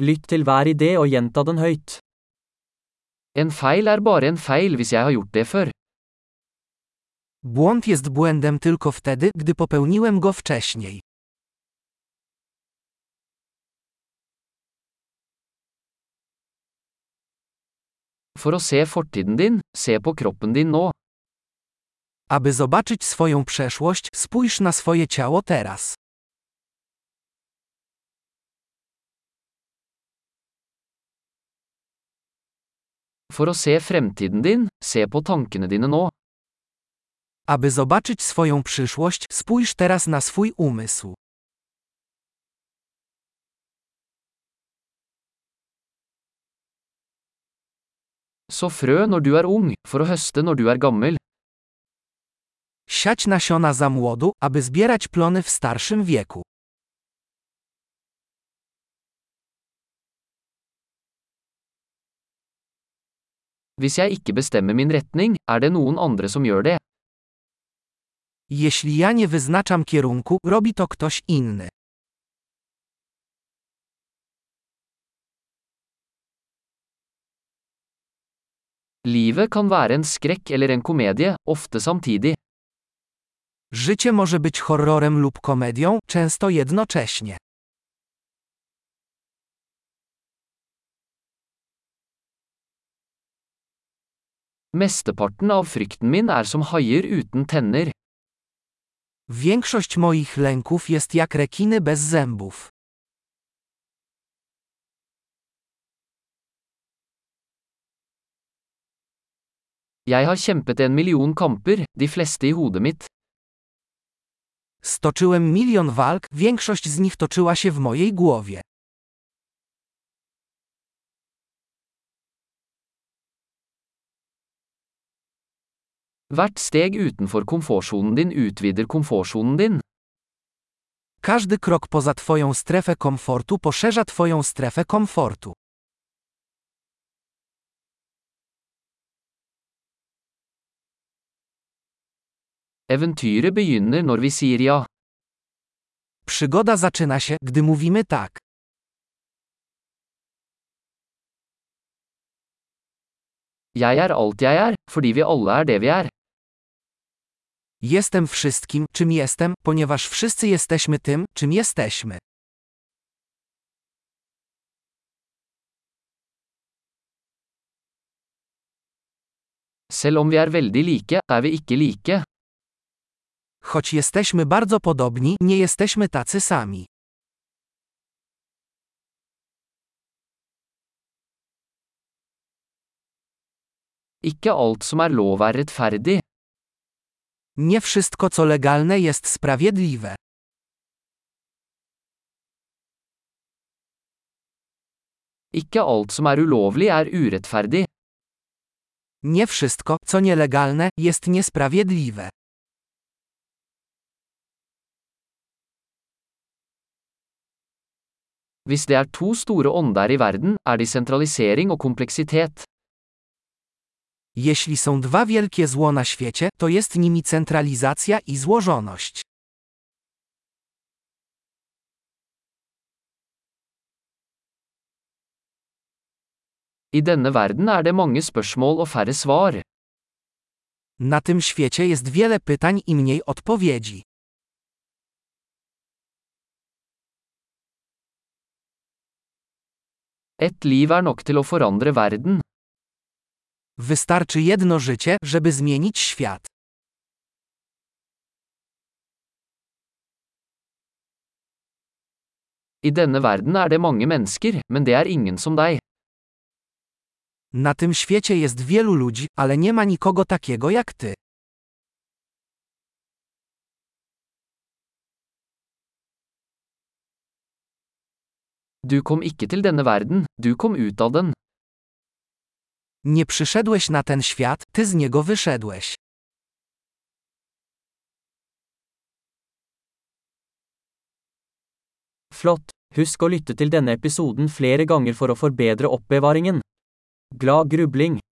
Lytt til hver idé og gjenta den høyt. En feil er bare en feil hvis jeg har gjort det før. Błąd jest błędem tylko wtedy, gdy popełniłem go wcześniej. For å se fortiden din, se på kroppen din nå. Aby zobaczyć swoją przeszłość, spójrz na swoje ciało teraz. For å se fremtiden din, se på tankene dine nå. Aby zobaczyć swoją przyszłość, spójrz teraz na swój umysł. Så frø når du er ung, for å høste når du er gammel. Siać nasiona za młodu, aby zbierać plony w starszym wieku. Hvis jeg ikke bestemmer min retning, er det noen andre som gjør det. Jeśli ja nie wyznaczam kierunku, robi to ktoś inny. Livet kan være en skrekk eller en komedie, ofte samtidig. Życie może być horrorem lub komedią, często jednocześnie. Mesteparten av frykten min er som haier uten tenner. Większość moich lęków jest jak rekiny bez zębów. Jeg har kjempet en million kamper, de fleste i hodet mitt. Stoczyłem milion walk, większość z nich toczyła się w mojej głowie. Hvert steg utenfor komfortsonen din utvider komfortsonen din. Każdy krok poza Twoją strefę komfortu poszerza Twoją strefę komfortu. Eventyret begynner når vi sier ja. Przygoda zaczyna się, gdy mówimy tak. Jeg er alt jeg er, fordi vi alle er det vi er. Jestem wszystkim, czym jestem, ponieważ wszyscy jesteśmy tym, czym jesteśmy. Selv om vi er veldig like, er vi ikke like. Choć jesteśmy bardzo podobni, nie jesteśmy tacy sami. Ikke alt som er lov er rettferdig. Nie wszystko co legalne jest sprawiedliwe. Ikke alt som er ulovlig er urettferdig. Nie wszystko, co nielegalne, jest niesprawiedliwe. Hvis det er to store ånder i verden, er de sentralisering og kompleksitet. Jeśli są dwa wielkie zło na świecie, to jest nimi centralizacja i złożoność. I denne verden er det mange spørsmål og færre svar. Na tym świecie jest wiele pytań i mniej odpowiedzi. Et liv er nok til å forandre verden. Wystarczy jedno życie, żeby zmienić świat. I denne verden er det mange mennesker, men det er ingen som deg. Na tym świecie jest wielu ludzi, ale nie ma nikogo takiego jak ty. Du kom ikke til denne verden, du kom ut av den. Nie przyszedłeś na ten świat, ty z niego wyszedłeś. Flott! Husk å lytte til denne episoden flere ganger for å forbedre oppbevaringen. Glad!